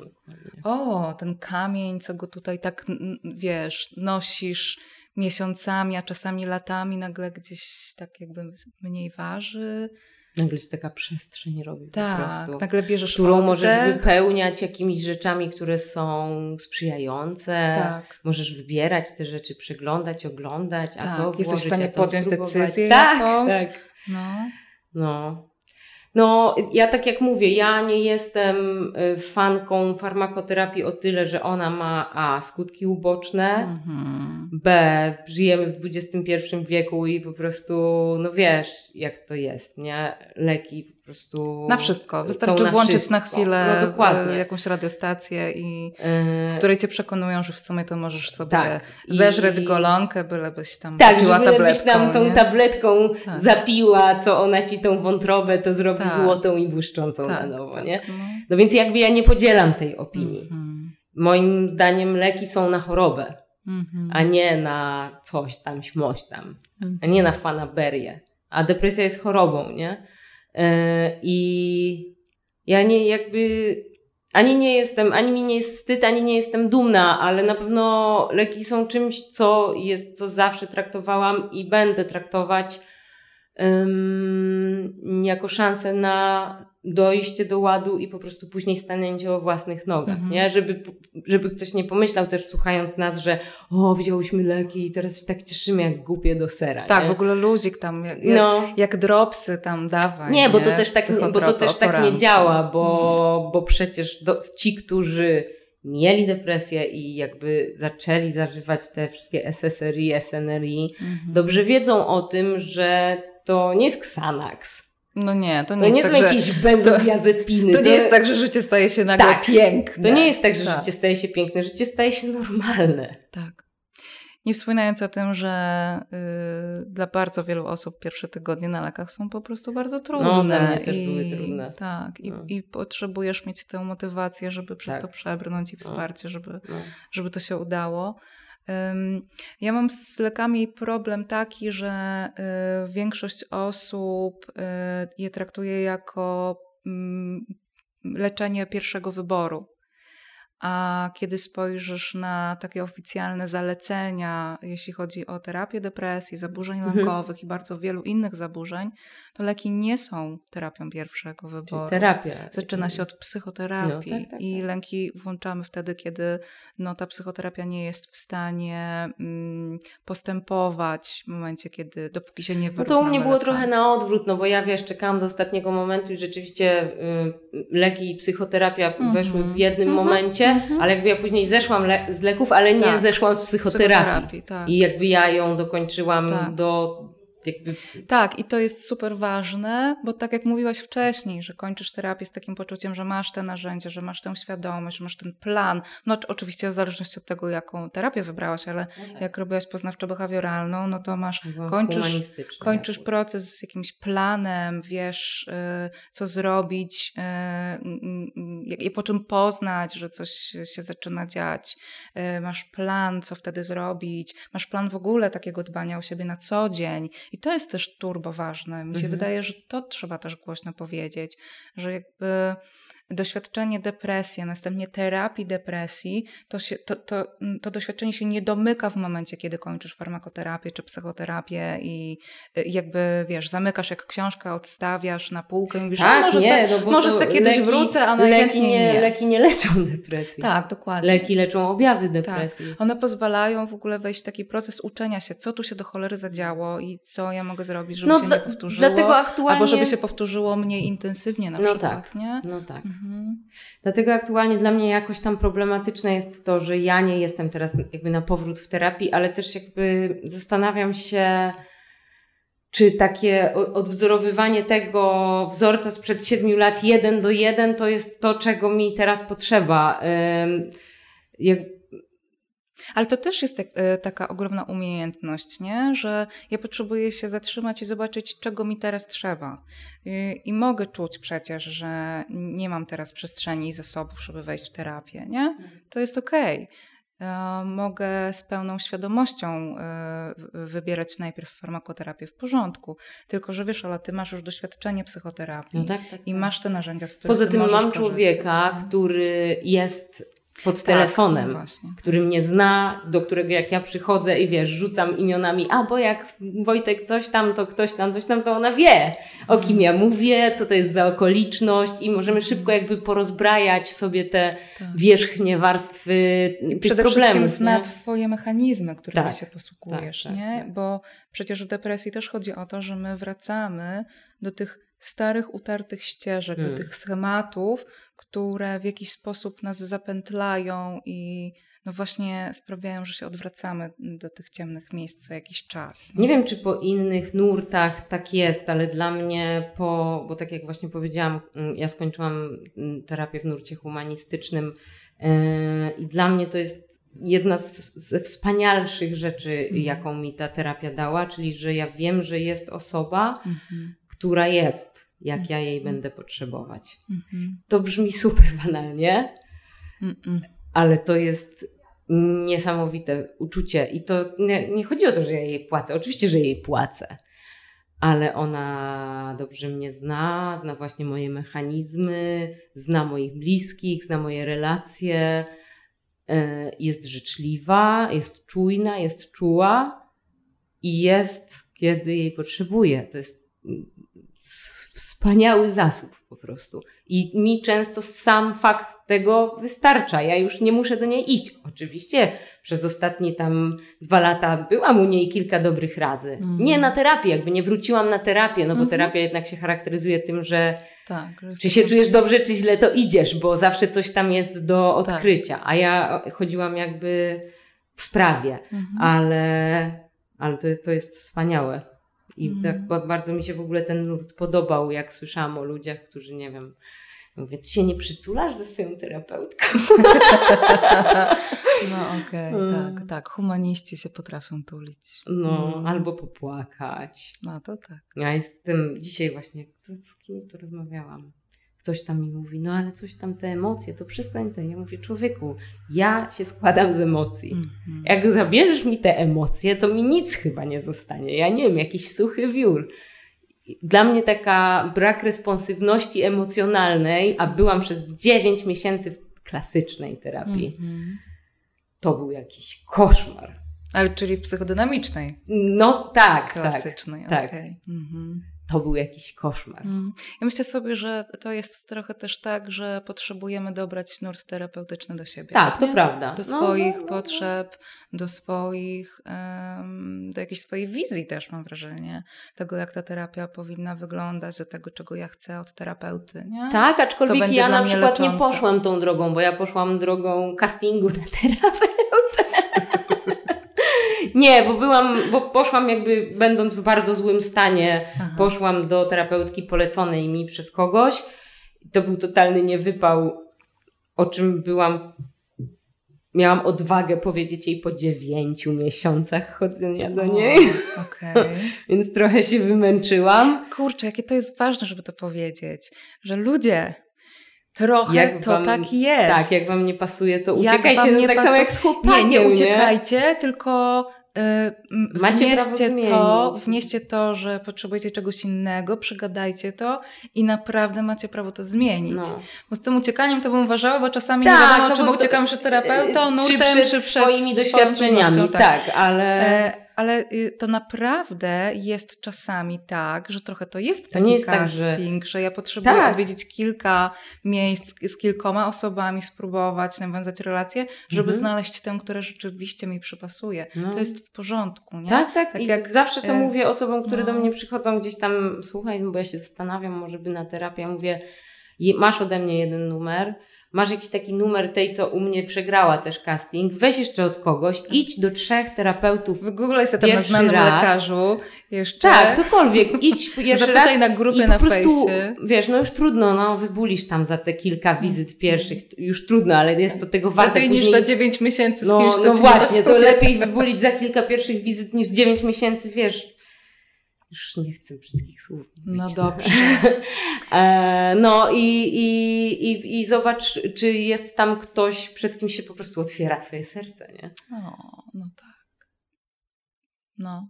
o, ten kamień, co go tutaj tak, wiesz, nosisz miesiącami, a czasami latami, nagle gdzieś tak jakby mniej waży. Nagle się taka przestrzeń robi tak, po prostu. nagle bierzesz Którą oddech. możesz wypełniać jakimiś rzeczami, które są sprzyjające. Tak. Możesz wybierać te rzeczy, przeglądać, oglądać, tak. a to Jesteś w stanie podjąć spróbować. decyzję tak, jakąś. Tak, no. no. No, ja tak jak mówię, ja nie jestem y, fanką farmakoterapii o tyle, że ona ma A skutki uboczne, mhm. B żyjemy w XXI wieku i po prostu, no wiesz, jak to jest, nie? Leki po prostu. Na wszystko. Wystarczy na włączyć wszystko. na chwilę no, jakąś radiostację, i, w której cię przekonują, że w sumie to możesz sobie tak. zeżreć I... golonkę, bylebyś tam tak, zapiła tabletką. Tak, tam tą nie? tabletką tak. zapiła, co ona ci tą wątrobę to zrobi tak. złotą i błyszczącą tak, na nowo, tak, nie? No. no. więc jakby ja nie podzielam tej opinii. Mm-hmm. Moim zdaniem leki są na chorobę, mm-hmm. a nie na coś tam, śmoś tam, a nie na fanaberię. A depresja jest chorobą, nie? E, I ja nie jakby ani nie jestem, ani mi nie jest wstyd, ani nie jestem dumna, ale na pewno leki są czymś, co jest, co zawsze traktowałam i będę traktować um, jako szansę na dojście do ładu i po prostu później stanęcie o własnych nogach, -hmm. nie? Żeby, żeby ktoś nie pomyślał też słuchając nas, że o, wzięłyśmy leki i teraz się tak cieszymy jak głupie do sera. Tak, nie? w ogóle luzik tam, jak, no. jak dropsy tam dawaj. Nie, bo to też tak, bo to też tak nie działa, bo, mm. bo przecież do, ci, którzy mieli depresję i jakby zaczęli zażywać te wszystkie SSRI, SNRI, -hmm. dobrze wiedzą o tym, że to nie jest Xanax no nie, to nie to jest nie tak, są jakieś benzodiazepiny. To, to, nie jest tak, że życie staje się nagle tak, piękne. To nie jest tak, że tak. życie staje się piękne, życie staje się normalne. Tak. Nie wspominając o tym, że y, dla bardzo wielu osób pierwsze tygodnie na lekach są po prostu bardzo trudne. No, dla mnie też I, były trudne. Tak, i, no. i potrzebujesz mieć tę motywację, żeby przez tak. to przebrnąć i no. wsparcie, żeby, no. żeby to się udało. Ja mam z lekami problem taki, że y, większość osób y, je traktuje jako mm, leczenie pierwszego wyboru. A kiedy spojrzysz na takie oficjalne zalecenia, jeśli chodzi o terapię depresji, zaburzeń mhm. lękowych i bardzo wielu innych zaburzeń, to leki nie są terapią pierwszego wyboru. Czyli terapia. Zaczyna się od psychoterapii no, tak, tak, i tak. lęki włączamy wtedy, kiedy no, ta psychoterapia nie jest w stanie mm, postępować w momencie, kiedy, dopóki się nie wyrównamy. No to u mnie było trochę na odwrót, no bo ja wiesz, czekałam do ostatniego momentu i rzeczywiście y, leki i psychoterapia mm -hmm. weszły w jednym mm -hmm. momencie, mm -hmm. ale jakby ja później zeszłam le z leków, ale nie tak. zeszłam z psychoterapii. Z psychoterapii tak. I jakby ja ją dokończyłam do jakby... Tak, i to jest super ważne, bo tak jak mówiłaś wcześniej, że kończysz terapię z takim poczuciem, że masz te narzędzia, że masz tę świadomość, że masz ten plan. No oczywiście w zależności od tego, jaką terapię wybrałaś, ale okay. jak robiłaś poznawczo-behawioralną, no to masz, kończysz, kończysz proces z jakimś planem, wiesz, y, co zrobić y, i po czym poznać, że coś się zaczyna dziać. Masz plan, co wtedy zrobić. Masz plan w ogóle takiego dbania o siebie na co dzień i to jest też turbo ważne. Mi się mhm. wydaje, że to trzeba też głośno powiedzieć, że jakby doświadczenie depresji, a następnie terapii depresji, to, się, to, to, mm, to doświadczenie się nie domyka w momencie, kiedy kończysz farmakoterapię czy psychoterapię i y, jakby, wiesz, zamykasz jak książkę, odstawiasz na półkę i mówisz, tak, może, nie, se, no może se kiedyś leki, wrócę, a najchętniej leki nie, nie. Leki nie leczą depresji. Tak, dokładnie. Leki leczą objawy tak. depresji. Tak. One pozwalają w ogóle wejść w taki proces uczenia się, co tu się do cholery zadziało i co ja mogę zrobić, żeby no, się dla, nie powtórzyło. Dlatego aktualnie... Albo żeby się powtórzyło mniej intensywnie na no przykład, tak, nie? No tak. Mhm. Mhm. Dlatego aktualnie dla mnie jakoś tam problematyczne jest to, że ja nie jestem teraz jakby na powrót w terapii, ale też jakby zastanawiam się, czy takie odwzorowywanie tego wzorca sprzed siedmiu lat jeden do jeden to jest to, czego mi teraz potrzeba. Ale to też jest tak, e, taka ogromna umiejętność, nie? że ja potrzebuję się zatrzymać i zobaczyć, czego mi teraz trzeba. I, I, mogę czuć przecież, że nie mam teraz przestrzeni i zasobów, żeby wejść w terapię. Nie? To jest okej. Okay. E, mogę z pełną świadomością e, wybierać najpierw farmakoterapię w porządku. Tylko, że wiesz, ale ty masz już doświadczenie psychoterapii no tak, tak, i tak. masz te narzędzia, z których Poza tym mam człowieka, który jest pod tak, telefonem, no który mnie zna, do którego jak ja przychodzę i wiesz, rzucam imionami, a bo jak Wojtek coś tam, to ktoś tam, coś tam, to ona wie, o kim ja mówię, co to jest za okoliczność i możemy szybko jakby porozbrajać sobie te tak. wierzchnie warstwy I tych Przede problemów. wszystkim zna nie? twoje mechanizmy, którymi tak, się posługujesz, tak, nie? Tak. Bo przecież w depresji też chodzi o to, że my wracamy do tych starych, utartych ścieżek, hmm. do tych schematów, które w jakiś sposób nas zapętlają i no właśnie sprawiają, że się odwracamy do tych ciemnych miejsc co jakiś czas. Nie wiem, czy po innych nurtach tak jest, ale dla mnie po, bo tak jak właśnie powiedziałam, mm, ja skończyłam mm, terapię w nurcie humanistycznym yy, i dla mnie to jest jedna z, ze wspanialszych rzeczy, mhm. jaką mi ta terapia dała, czyli że ja wiem, że jest osoba, mhm. która jest jak ja jej będę potrzebować. Mhm. To brzmi super banalnie, ale to jest niesamowite uczucie. I to nie, nie chodzi o to, że ja jej płacę. Oczywiście, że jej płacę, ale ona dobrze mnie zna, zna właśnie moje mechanizmy, zna moich bliskich, zna moje relacje. E, jest życzliwa, jest czujna, jest czuła i jest, kiedy jej potrzebuje. To jest wspaniały zasób po prostu. I mi często sam fakt tego wystarcza. Ja już nie muszę do niej iść. Oczywiście przez ostatnie tam dwa lata byłam u niej kilka dobrych razy. Mm. Nie na terapię, jakby nie wróciłam na terapię, no bo mm -hmm. terapia jednak się charakteryzuje tym, że tak, czy się czujesz dobrze, czy źle, to idziesz, bo zawsze coś tam jest do tak. odkrycia. Tak. A ja chodziłam jakby w sprawie, mm -hmm. ale, ale to, to jest wspaniałe. I mm. tak bardzo mi się w ogóle ten nurt podobał, jak słyszałam o ludziach, którzy nie wiem, mówię, ty się nie przytulasz ze swoją terapeutką? *laughs* no okej, okay, mm. tak, tak. Humaniści się potrafią tulić. No, mm. albo popłakać. No to tak. Ja jestem dzisiaj właśnie, z kim to rozmawiałam? Ktoś tam mi mówi, no ale coś tam te emocje, to przestań to. Ja mówię, człowieku, ja się składam z emocji. -hmm. Jak zabierzesz mi te emocje, to mi nic chyba nie zostanie. Ja nie wiem, jakiś suchy wiór. Dla mnie taka brak responsywności emocjonalnej, a byłam przez 9 miesięcy w klasycznej terapii, -hmm. to był jakiś koszmar. Ale czyli w psychodynamicznej? No tak, tak. Klasycznej, tak. Okay. Mm -hmm to był jakiś koszmar. Mm. Ja myślę sobie, że to jest trochę też tak, że potrzebujemy dobrać nurt terapeutyczny do siebie. Tak, nie? to prawda. Do swoich no, no, no. potrzeb, do swoich, um, do jakiejś swojej wizji też mam wrażenie, tego jak ta terapia powinna wyglądać, do tego czego ja chcę od terapeuty. Nie? Tak, aczkolwiek ja na przykład leczące. nie poszłam tą drogą, bo ja poszłam drogą castingu na terapeutę. Nie, bo byłam, bo poszłam jakby będąc w bardzo złym stanie, Aha. poszłam do terapeutki poleconej mi przez kogoś. To był totalny niewypał, o czym byłam miałam odwagę powiedzieć jej po dziewięciu miesiącach chodzenia do niej. Okay. *laughs* Więc trochę się wymęczyłam. Kurczę, jakie to jest ważne, żeby to powiedzieć, że ludzie Trochę jak to wam, tak jest. Tak, jak wam nie pasuje, to uciekajcie. No, tak pasu... samo jak z chłopakiem, Nie, nie uciekajcie, nie? tylko y, wnieście to, wnieście to, że potrzebujecie czegoś innego, przegadajcie to i naprawdę macie prawo to zmienić. No. Bo z tym uciekaniem to bym uważała, bo czasami tak, nie wiadomo, no czy bo uciekamy przed terapeutą, nurtem, czy przed, czy przed swoimi doświadczeniami. Tak, tak ale... E, ale y, to naprawdę jest czasami tak, że trochę to jest taki to jest casting, tak, że... że... ja potrzebuję tak. odwiedzić kilka miejsc z kilkoma osobami, spróbować nawiązać relacje, żeby mhm. znaleźć tę, która rzeczywiście mi przypasuje. No. To jest w porządku, nie? Tak, tak. tak I jak zawsze to y, mówię osobom, które no. do mnie przychodzą gdzieś tam, słuchaj, bo ja się zastanawiam, może by na terapię, mówię, masz ode mnie jeden numer, masz jakiś taki numer tej, co u mnie przegrała też casting, weź jeszcze od kogoś, tak. idź do trzech terapeutów. W Google jest tam na znanym raz. lekarzu. Jeszcze. Tak, cokolwiek. Idź *laughs* jeszcze Zapytaj raz na grupie na prostu, fejsie. Wiesz, no już trudno, no wybulisz tam za te kilka wizyt pierwszych. Już trudno, ale jest to tego warte. Lepiej niż za dziewięć miesięcy z no, kimś, kto No właśnie, to *laughs* lepiej wybulić za kilka pierwszych wizyt niż dziewięć miesięcy, wiesz już nie chcę brzydkich słów. No dobrze. *laughs* E, no i, i, i, i zobacz, czy jest tam ktoś, przed kim się po prostu otwiera Twoje serce, nie? O, no tak. No.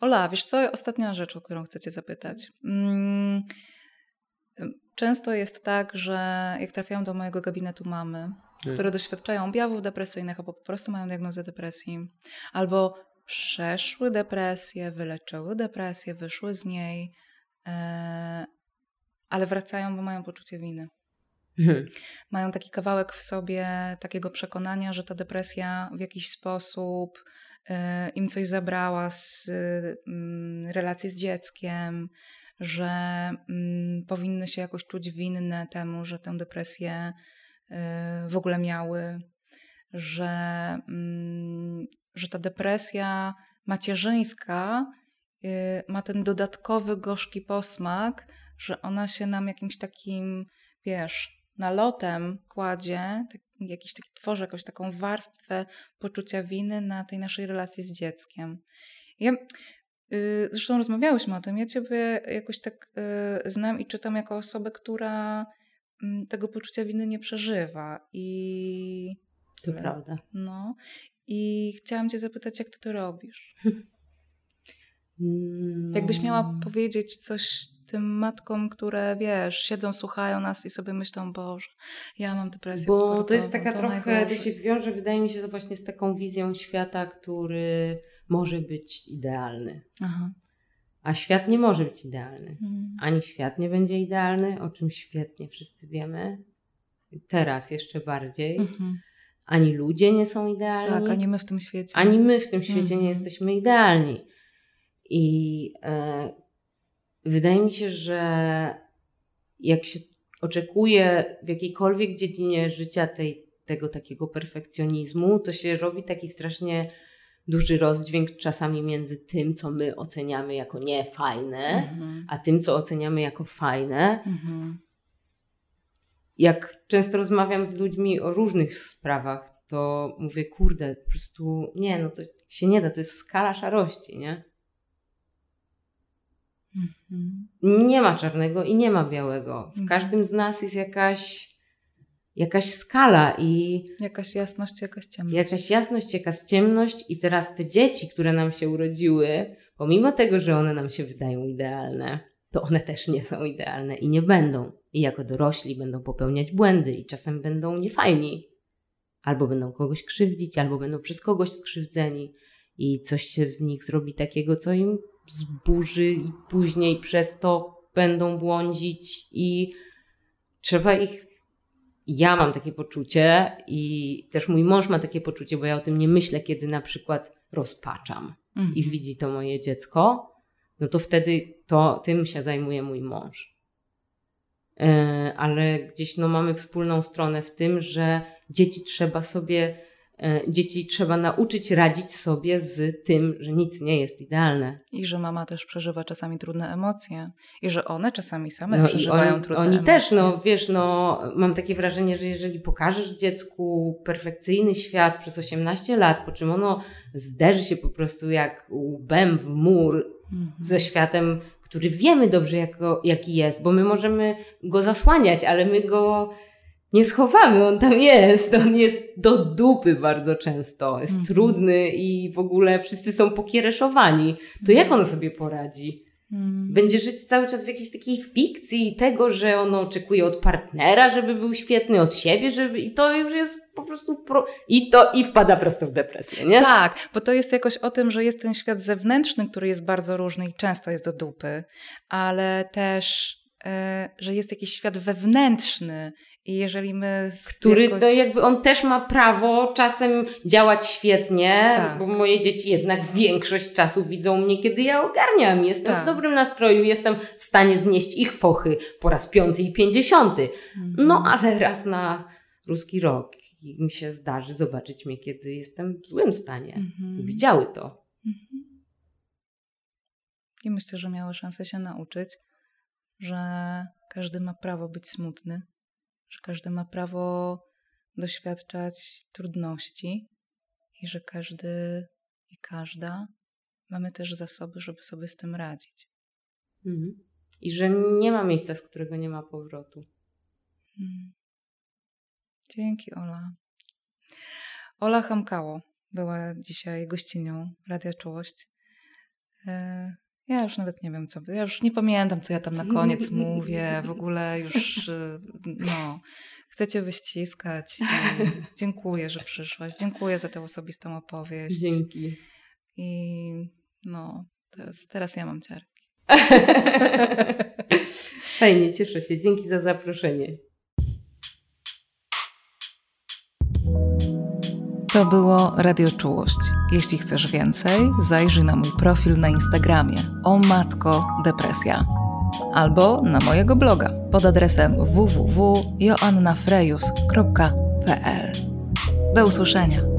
Ola, wiesz co, ostatnia rzecz, o którą chcę Cię zapytać. Mm, często jest tak, że jak trafiają do mojego gabinetu mamy, hmm. które doświadczają objawów depresyjnych albo po prostu mają diagnozę depresji, albo przeszły depresję, wyleczyły depresję, wyszły z niej, e, ale wracają, bo mają poczucie winy. Mhm. Mają taki kawałek w sobie takiego przekonania, że ta depresja w jakiś sposób e, im coś zabrała z mm, relacji z dzieckiem, że mm, powinny się jakoś czuć winne temu, że tę depresję e, w ogóle miały, że mm, że ta depresja macierzyńska y, ma ten dodatkowy gorzki posmak, że ona się nam jakimś takim, wiesz, nalotem kładzie, tak, jakiś taki, tworzy jakąś taką warstwę poczucia winy na tej naszej relacji z dzieckiem. Ja, y, zresztą rozmawiałyśmy o tym, ja Ciebie jakoś tak y, znam i czytam jako osobę, która mm, tego poczucia winy nie przeżywa i... To prawda. No. I chciałam Cię zapytać, jak Ty to robisz? No. Jakbyś miała powiedzieć coś tym matkom, które wiesz, siedzą, słuchają nas i sobie myślą, Boże, ja mam depresję. Bo to jest taka to trochę, to się wiąże, wydaje mi się, to właśnie z taką wizją świata, który może być idealny. Aha. A świat nie może być idealny. Mhm. Ani świat nie będzie idealny, o czym świetnie wszyscy wiemy. Teraz jeszcze bardziej. Mhm ani ludzie nie są idealni. Tak, ani my w tym świecie. Ani my w tym świecie mhm. nie jesteśmy idealni. I e, wydaje mi się, że jak się oczekuje w jakiejkolwiek dziedzinie życia tej, tego takiego perfekcjonizmu, to się robi taki strasznie duży rozdźwięk czasami między tym, co my oceniamy jako niefajne, mhm. a tym, co oceniamy jako fajne. Mhm jak często rozmawiam z ludźmi o różnych sprawach, to mówię, kurde, po prostu nie, no to się nie da, to jest skala szarości, nie? Mhm. Nie ma czarnego i nie ma białego. W mhm. każdym z nas jest jakaś, jakaś skala i. Jakaś jasność, jakaś ciemność. Jakaś jasność, jakaś ciemność, i teraz te dzieci, które nam się urodziły, pomimo tego, że one nam się wydają idealne, to one też nie są idealne i nie będą. I jako dorośli będą popełniać błędy i czasem będą niefajni. Albo będą kogoś krzywdzić, albo będą przez kogoś skrzywdzeni i coś się w nich zrobi takiego, co im zburzy i później przez to będą błądzić i trzeba ich ja mam takie poczucie i też mój mąż ma takie poczucie, bo ja o tym nie myślę, kiedy na przykład rozpaczam mm. i widzi to moje dziecko, no to wtedy to tym się zajmuje mój mąż. E, ale gdzieś no, mamy wspólną stronę w tym, że dzieci trzeba sobie, e, dzieci trzeba nauczyć radzić sobie z tym, że nic nie jest idealne. I że mama też przeżywa czasami trudne emocje. I że one czasami same no przeżywają oni, trudne oni emocje. Oni też, no wiesz, no mam takie wrażenie, że jeżeli pokażesz dziecku perfekcyjny świat przez 18 lat, po czym ono zderzy się po prostu jak łbem w mur mhm. ze światem który wiemy dobrze, jako, jaki jest, bo my możemy go zasłaniać, ale my go nie schowamy, on tam jest, on jest do dupy bardzo często, jest mm. trudny i w ogóle wszyscy są pokiereszowani. To jak on sobie poradzi? Mm. Będzie żyć cały czas w jakiejś takiej fikcji tego, że ono oczekuje od partnera, żeby był świetny, od siebie, żeby i to już jest po prostu pro... i to i wpada prosto w depresję, nie? Tak, bo to jest jakoś o tym, że jest ten świat zewnętrzny, który jest bardzo różny i często jest do dupy, ale też yy, że jest jakiś świat wewnętrzny i jeżeli my. Który jakoś... to jakby on też ma prawo czasem działać świetnie, tak. bo moje dzieci jednak większość czasu widzą mnie, kiedy ja ogarniam. Jestem tak. w dobrym nastroju, jestem w stanie znieść ich fochy po raz piąty i pięćdziesiąty. Mhm. No ale raz na ruski rok i mi się zdarzy zobaczyć mnie, kiedy jestem w złym stanie. Mhm. Widziały to. Mhm. I myślę, że miały szansę się nauczyć, że każdy ma prawo być smutny, że każdy ma prawo doświadczać trudności i że każdy i każda mamy też zasoby, żeby sobie z tym radzić. Mhm. I że nie ma miejsca, z którego nie ma powrotu. Mm. Dzięki, Ola. Ola Hamkało była dzisiaj gościnią Radia Czułość. Ja już nawet nie wiem, co. Ja już nie pamiętam, co ja tam na koniec *laughs* mówię. W ogóle już, e, no, chcecie wyściskać. dziękuję, że przyszłaś. Dziękuję za tę osobistą opowieść. Dzięki. I no, teraz, teraz ja mam ciarki. *laughs* Fajnie, cieszę się. Dzięki za zaproszenie. To było Radio Czułość. Jeśli chcesz więcej, zajrzyj na mój profil na Instagramie o matko depresja albo na mojego bloga pod adresem www.joannafrejus.pl. Do usłyszenia.